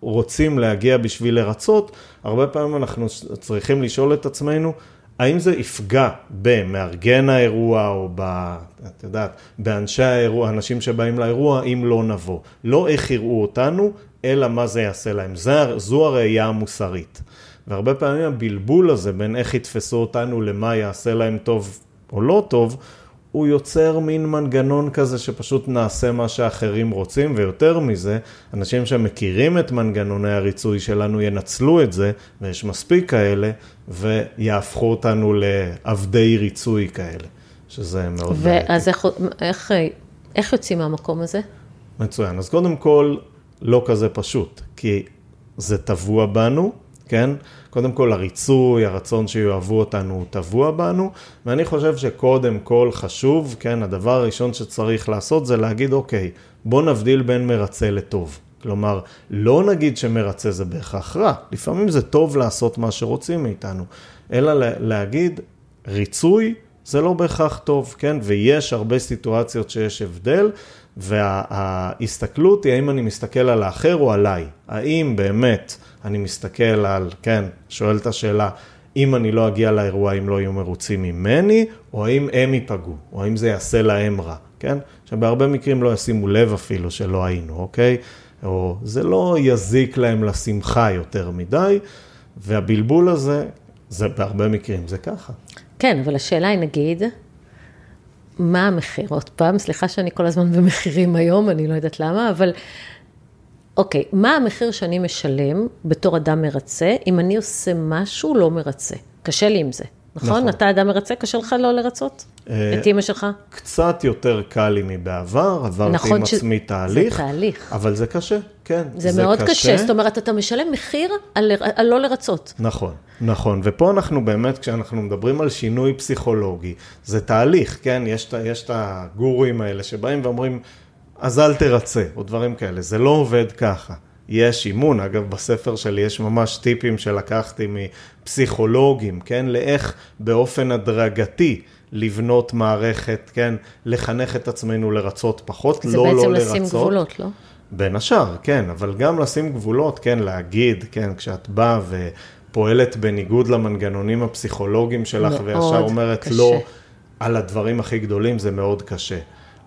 רוצים להגיע בשביל לרצות, הרבה פעמים אנחנו צריכים לשאול את עצמנו, האם זה יפגע במארגן האירוע או ב... את יודעת, באנשי האירוע, אנשים שבאים לאירוע, אם לא נבוא. לא איך יראו אותנו, אלא מה זה יעשה להם. זה, זו הראייה המוסרית. והרבה פעמים הבלבול הזה בין איך יתפסו אותנו למה יעשה להם טוב או לא טוב, הוא יוצר מין מנגנון כזה שפשוט נעשה מה שאחרים רוצים, ויותר מזה, אנשים שמכירים את מנגנוני הריצוי שלנו ינצלו את זה, ויש מספיק כאלה, ויהפכו אותנו לעבדי ריצוי כאלה, שזה מאוד. ואז איך, איך, איך יוצאים מהמקום הזה? מצוין. אז קודם כל, לא כזה פשוט, כי זה טבוע בנו, כן? קודם כל הריצוי, הרצון שיאהבו אותנו הוא טבוע בנו, ואני חושב שקודם כל חשוב, כן, הדבר הראשון שצריך לעשות זה להגיד, אוקיי, בוא נבדיל בין מרצה לטוב. כלומר, לא נגיד שמרצה זה בהכרח רע, לפעמים זה טוב לעשות מה שרוצים מאיתנו, אלא להגיד, ריצוי זה לא בהכרח טוב, כן? ויש הרבה סיטואציות שיש הבדל, וההסתכלות היא האם אני מסתכל על האחר או עליי. האם באמת אני מסתכל על, כן, שואל את השאלה, אם אני לא אגיע לאירוע, אם לא יהיו מרוצים ממני, או האם הם ייפגעו, או האם זה יעשה להם רע, כן? שבהרבה מקרים לא ישימו לב אפילו שלא היינו, אוקיי? או זה לא יזיק להם לשמחה יותר מדי, והבלבול הזה, זה בהרבה מקרים זה ככה. כן, אבל השאלה היא, נגיד, מה המחיר? עוד פעם, סליחה שאני כל הזמן במחירים היום, אני לא יודעת למה, אבל אוקיי, מה המחיר שאני משלם בתור אדם מרצה, אם אני עושה משהו לא מרצה? קשה לי עם זה, נכון? נכון. אתה אדם מרצה, קשה לך לא לרצות? אה, את אימא שלך? קצת יותר קל לי מבעבר, עברתי נכון עם ש... עצמי תהליך. זה תהליך. אבל זה קשה, כן. זה, זה מאוד קשה. קשה, זאת אומרת, אתה משלם מחיר על, על לא לרצות. נכון, נכון. ופה אנחנו באמת, כשאנחנו מדברים על שינוי פסיכולוגי, זה תהליך, כן? יש, את הגורואים האלה שבאים ואומרים, אז אל תרצה, או דברים כאלה. זה לא עובד ככה. יש אימון, אגב, בספר שלי יש ממש טיפים שלקחתי מפסיכולוגים, כן? לאיך באופן הדרגתי לבנות מערכת, כן? לחנך את עצמנו לרצות פחות, לא לא לרצות. זה בעצם לשים גבולות, לא? בין השאר, כן, אבל גם לשים גבולות, כן, להגיד, כן, כשאת באה ופועלת בניגוד למנגנונים הפסיכולוגיים שלך, וישר אומרת קשה. לא על הדברים הכי גדולים, זה מאוד קשה.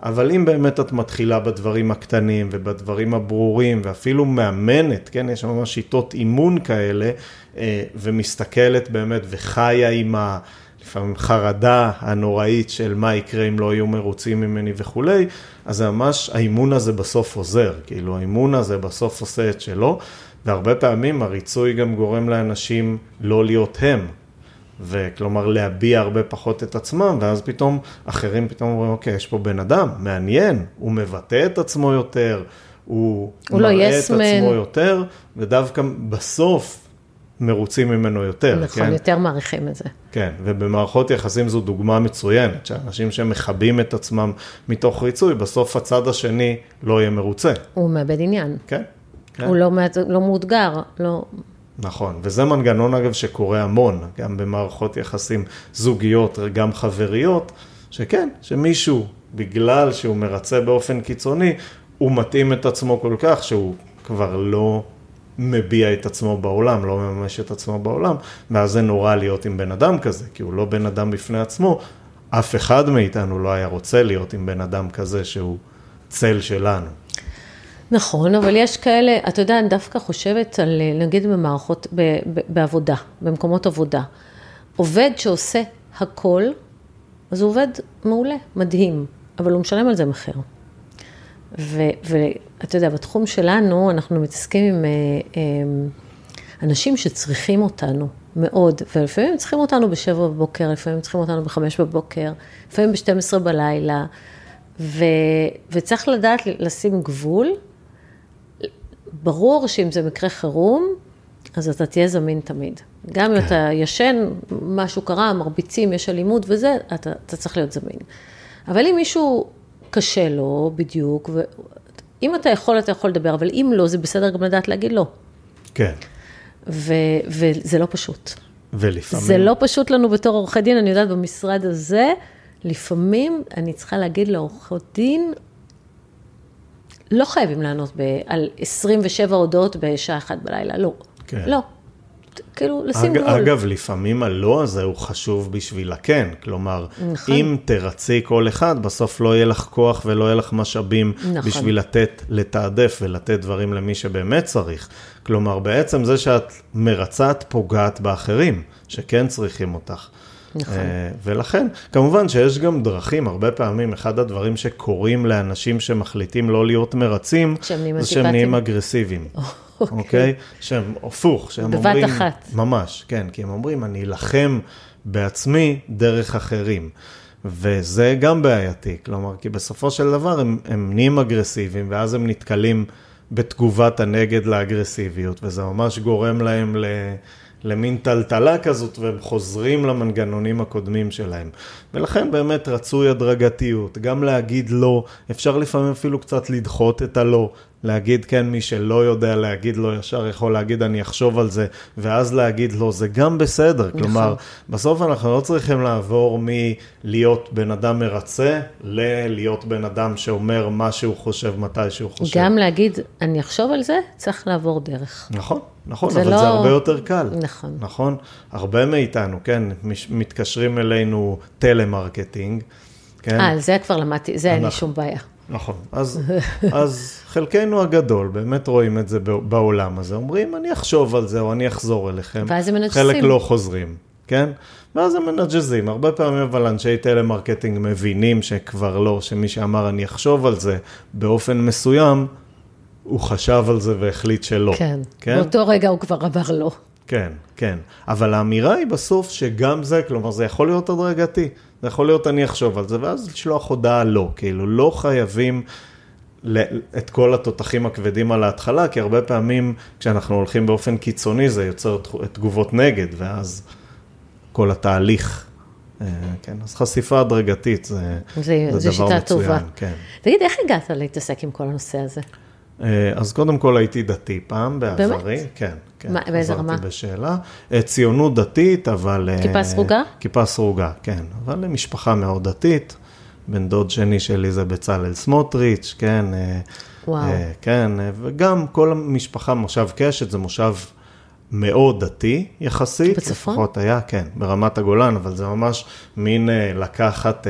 אבל אם באמת את מתחילה בדברים הקטנים ובדברים הברורים ואפילו מאמנת, כן, יש ממש שיטות אימון כאלה, אה, ומסתכלת באמת וחיה עם ה... לפעמים חרדה הנוראית של מה יקרה אם לא יהיו מרוצים ממני וכולי, אז ממש, האימון הזה בסוף עוזר, כאילו האימון הזה בסוף עושה את שלו, והרבה פעמים הריצוי גם גורם לאנשים לא להיות הם, וכלומר להביע הרבה פחות את עצמם, ואז פתאום אחרים פתאום אומרים, אוקיי, יש פה בן אדם, מעניין, הוא מבטא את עצמו יותר, הוא, הוא לא מראה לא את עצמו יותר, ודווקא בסוף מרוצים ממנו יותר, נכון, כן? יותר מעריכים את זה. כן, ובמערכות יחסים זו דוגמה מצוינת, שאנשים שמכבים את עצמם מתוך ריצוי, בסוף הצד השני לא יהיה מרוצה. הוא מאבד עניין. כן. כן. הוא לא, לא מאותגר, לא... נכון, וזה מנגנון אגב שקורה המון, גם במערכות יחסים זוגיות, גם חבריות, שכן, שמישהו, בגלל שהוא מרצה באופן קיצוני, הוא מתאים את עצמו כל כך שהוא כבר לא מביע את עצמו בעולם, לא מממש את עצמו בעולם, ואז זה נורא להיות עם בן אדם כזה, כי הוא לא בן אדם בפני עצמו, אף אחד מאיתנו לא היה רוצה להיות עם בן אדם כזה שהוא צל שלנו. נכון, אבל יש כאלה, אתה יודע, אני דווקא חושבת על, נגיד במערכות, ב, ב, בעבודה, במקומות עבודה. עובד שעושה הכל, אז הוא עובד מעולה, מדהים, אבל הוא משלם על זה מחיר. ואתה יודע, בתחום שלנו אנחנו מתעסקים עם אה, אה, אנשים שצריכים אותנו מאוד, ולפעמים הם צריכים אותנו בשבע בבוקר, לפעמים הם צריכים אותנו בחמש בבוקר, לפעמים ב-12 בלילה, ו, וצריך לדעת לשים גבול. ברור שאם זה מקרה חירום, אז אתה תהיה זמין תמיד. גם אם כן. אתה ישן, משהו קרה, מרביצים, יש אלימות וזה, אתה, אתה צריך להיות זמין. אבל אם מישהו קשה לו בדיוק, ואם אתה יכול, אתה יכול לדבר, אבל אם לא, זה בסדר גם לדעת להגיד לא. כן. ו, וזה לא פשוט. ולפעמים... זה לא פשוט לנו בתור עורכי דין, אני יודעת, במשרד הזה, לפעמים אני צריכה להגיד לעורכות דין, לא חייבים לענות ב, על 27 הודעות בשעה אחת בלילה, לא. כן. לא. כאילו, לשים אג, גבול. אגב, לפעמים הלא הזה הוא חשוב בשביל הכן. כלומר, נכון. אם תרצי כל אחד, בסוף לא יהיה לך כוח ולא יהיה לך משאבים נכון. בשביל לתת, לתעדף ולתת דברים למי שבאמת צריך. כלומר, בעצם זה שאת מרצה, את פוגעת באחרים, שכן צריכים אותך. נכון. אה, ולכן, כמובן שיש גם דרכים, הרבה פעמים, אחד הדברים שקורים לאנשים שמחליטים לא להיות מרצים, זה שהם נהיים. אגרסיביים. אוקיי. אוקיי? שהם הפוך, שהם בבת אומרים... אחת. ממש, כן, כי הם אומרים, אני אלחם בעצמי דרך אחרים. וזה גם בעייתי, כלומר, כי בסופו של דבר הם, הם נהיים אגרסיביים, ואז הם נתקלים בתגובת הנגד לאגרסיביות, וזה ממש גורם להם ל... למין טלטלה כזאת, והם חוזרים למנגנונים הקודמים שלהם. ולכן באמת רצוי הדרגתיות, גם להגיד לא, אפשר לפעמים אפילו קצת לדחות את הלא, להגיד כן, מי שלא יודע להגיד לא ישר יכול להגיד אני אחשוב על זה, ואז להגיד לא, זה גם בסדר. נכון. כלומר, בסוף אנחנו לא צריכים לעבור מלהיות בן אדם מרצה, ללהיות בן אדם שאומר מה שהוא חושב, מתי שהוא חושב. גם להגיד, אני אחשוב על זה, צריך לעבור דרך. נכון, נכון, זה אבל לא- זה הרבה יותר קל. נכון. נכון? הרבה מאיתנו, כן, מתקשרים אלינו טלמרקטינג, כן? אה, על זה כבר למדתי, זה אין לי אנחנו- שום בעיה. נכון. אז, אז חלקנו הגדול באמת רואים את זה בעולם הזה, אומרים, אני אחשוב על זה או אני אחזור אליכם. ואז הם מנג'סים. חלק לא חוזרים, כן? ואז הם מנג'זים. הרבה פעמים אבל אנשי טלמרקטינג מבינים שכבר לא, שמי שאמר אני אחשוב על זה באופן מסוים, הוא חשב על זה והחליט שלא. כן. כן? באותו רגע הוא כבר אמר לא. כן, כן. אבל האמירה היא בסוף שגם זה, כלומר, זה יכול להיות הדרגתי. זה יכול להיות אני אחשוב על זה, ואז לשלוח הודעה לא. כאילו, לא חייבים את כל התותחים הכבדים על ההתחלה, כי הרבה פעמים כשאנחנו הולכים באופן קיצוני, זה יוצר תגו- תגובות נגד, ואז כל התהליך. אה, כן, אז חשיפה הדרגתית זה, זה- זה זה דבר שיטה מצוין. טובה. כן. תגיד, איך הגעת להתעסק עם כל הנושא הזה? אה, אז קודם כל הייתי דתי פעם בעברי. באמת? כן, כן. מה, באיזה חזרתי רמה? בשאלה. אה, ציונות דתית, אבל... אה, כיפה סרוגה? כיפה סרוגה, כן. אבל למשפחה מאוד דתית. בן דוד שני שלי זה בצלאל סמוטריץ', כן. וואו. כן, וגם כל המשפחה, מושב קשת, זה מושב מאוד דתי יחסית. בצפון? לפחות היה, כן, ברמת הגולן, אבל זה ממש מין לקחת...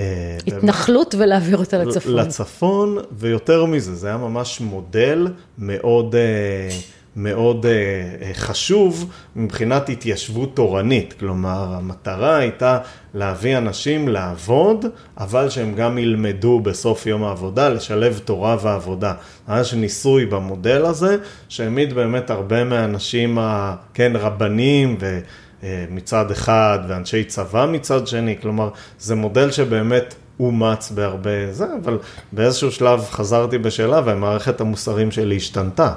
אה, התנחלות ולהעביר אותה לצפון. לצפון, ויותר מזה, זה היה ממש מודל מאוד, אה, מאוד אה, חשוב מבחינת התיישבות תורנית. כלומר, המטרה הייתה להביא אנשים לעבוד, אבל שהם גם ילמדו בסוף יום העבודה, לשלב תורה ועבודה. היה ניסוי במודל הזה, שהעמיד באמת הרבה מהאנשים, ה- כן, רבנים ו... אה, מצד אחד ואנשי צבא מצד שני, כלומר זה מודל שבאמת אומץ בהרבה זה, אבל באיזשהו שלב חזרתי בשאלה והמערכת המוסרים שלי השתנתה.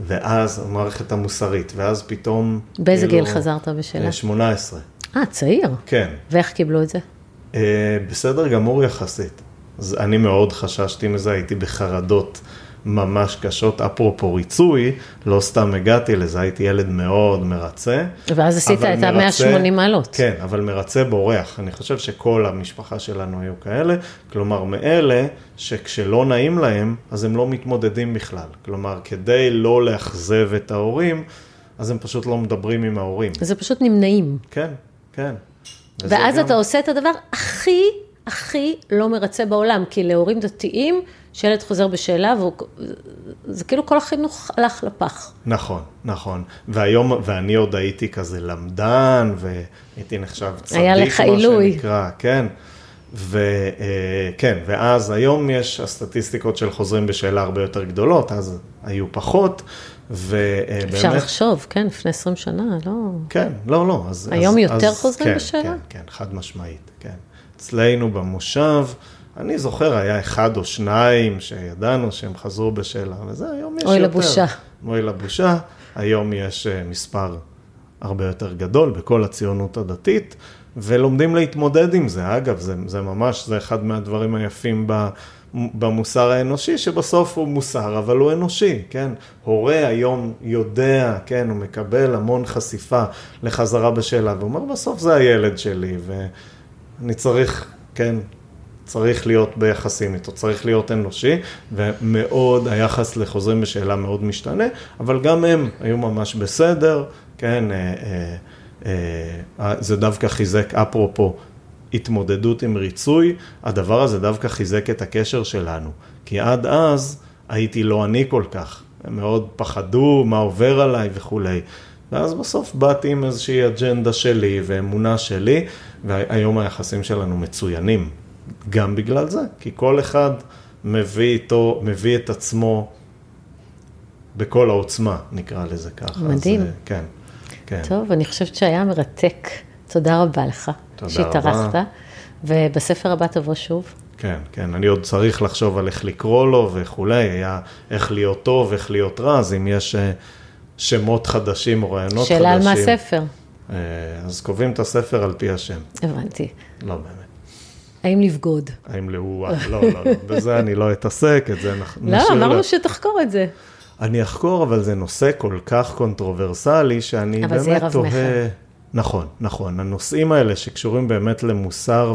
ואז המערכת המוסרית, ואז פתאום... באיזה כאילו, גיל חזרת בשאלה? אה, 18, אה, צעיר. כן. ואיך קיבלו את זה? אה, בסדר גמור יחסית. אני מאוד חששתי מזה, הייתי בחרדות ממש קשות, אפרופו ריצוי, לא סתם הגעתי לזה, הייתי ילד מאוד מרצה. ואז עשית את מרצה- ה-180 מעלות. כן, אבל מרצה בורח. אני חושב שכל המשפחה שלנו היו כאלה, כלומר, מאלה שכשלא נעים להם, אז הם לא מתמודדים בכלל. כלומר, כדי לא לאכזב את ההורים, אז הם פשוט לא מדברים עם ההורים. זה פשוט נמנעים. כן, כן. ואז גם- אתה עושה את הדבר הכי, הכי לא מרצה בעולם, כי להורים דתיים, שילד חוזר בשאלה, והוא, זה כאילו כל החינוך הלך לפח. נכון, נכון. והיום, ואני עוד הייתי כזה למדן, והייתי נחשב צדיק, היה לך מה עילוי. שנקרא, כן. וכן, ואז היום יש, הסטטיסטיקות של חוזרים בשאלה הרבה יותר גדולות, אז היו פחות, ובאמת... אפשר לחשוב, כן, לפני 20 שנה, לא... כן, לא, לא. אז, היום אז, יותר אז, חוזרים כן, בשאלה? כן, כן, חד משמעית, כן. אצלנו במושב, אני זוכר, היה אחד או שניים שידענו שהם חזרו בשאלה, וזה, היום יש אוי יותר. לבושה. אוי לבושה. היום יש אה, מספר הרבה יותר גדול בכל הציונות הדתית, ולומדים להתמודד עם זה. אגב, זה, זה ממש, זה אחד מהדברים היפים ב, במוסר האנושי, שבסוף הוא מוסר, אבל הוא אנושי, כן? הורה היום יודע, כן, הוא מקבל המון חשיפה לחזרה בשאלה, ואומר, בסוף זה הילד שלי, ואני צריך, כן, צריך להיות ביחסים איתו, צריך להיות אנושי, ומאוד, היחס לחוזרים בשאלה מאוד משתנה, אבל גם הם היו ממש בסדר, כן, אה, אה, אה, זה דווקא חיזק, אפרופו, התמודדות עם ריצוי, הדבר הזה דווקא חיזק את הקשר שלנו, כי עד אז הייתי לא אני כל כך, הם מאוד פחדו מה עובר עליי וכולי. ואז בסוף באתי עם איזושהי אג'נדה שלי ואמונה שלי, והיום היחסים שלנו מצוינים. גם בגלל זה, כי כל אחד מביא איתו, מביא את עצמו בכל העוצמה, נקרא לזה ככה. מדהים. אז, כן, כן. טוב, אני חושבת שהיה מרתק. תודה רבה לך. תודה שהתארחת. רבה. ובספר הבא תבוא שוב. כן, כן, אני עוד צריך לחשוב על איך לקרוא לו וכולי, היה איך להיות טוב, איך להיות רע, אז אם יש אה, שמות חדשים או רעיונות חדשים. שאלה על מה הספר. אה, אז קובעים את הספר על פי השם. הבנתי. לא באמת. האם לבגוד? האם להוא, לא, לא, לא, בזה אני לא אתעסק, את זה נח- לא, אמרנו שתחקור את זה. אני אחקור, אבל זה נושא כל כך קונטרוברסלי, שאני אבל זה באמת רב תוהה... מכר. נכון, נכון. הנושאים האלה שקשורים באמת למוסר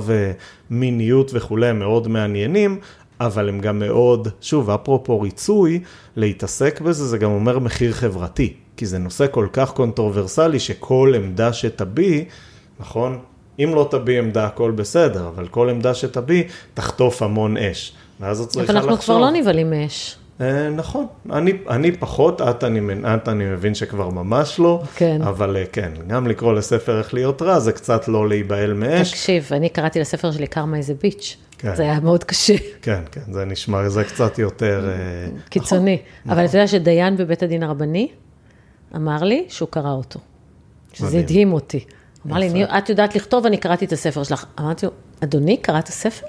ומיניות וכולי, הם מאוד מעניינים, אבל הם גם מאוד, שוב, אפרופו ריצוי, להתעסק בזה, זה גם אומר מחיר חברתי. כי זה נושא כל כך קונטרוברסלי, שכל עמדה שתביעי, נכון? אם לא תביעי עמדה, הכל בסדר, אבל כל עמדה שתביעי, תחטוף המון אש. ואז את צריכה אבל לחשוב. אנחנו כבר לא נבהלים מאש. אה, נכון, אני, אני פחות, את אני, את אני מבין שכבר ממש לא, כן. אבל אה, כן, גם לקרוא לספר איך להיות רע זה קצת לא להיבהל מאש, תקשיב, אני קראתי לספר שלי קרמה איזה ביץ'. כן. זה היה מאוד קשה, כן, כן, זה נשמע, זה קצת יותר, אה, קיצוני. אבל אתה יודע שדיין בבית הדין הרבני אמר לי שהוא קרא אותו. שזה מדהים. הדהים אותי. אמר לי. "ניר, את יודעת לכתוב, אני קראתי את הספר שלך. אמרתי לו, אדוני, קראת ספר?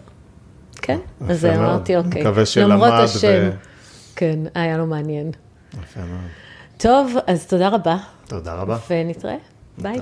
כן. אז. אמרתי, אוקיי. מקווה שלמד למרות השם. כן, היה לו מעניין. יפה מאוד. טוב, אז תודה רבה, תודה רבה. ונתראה. ביי.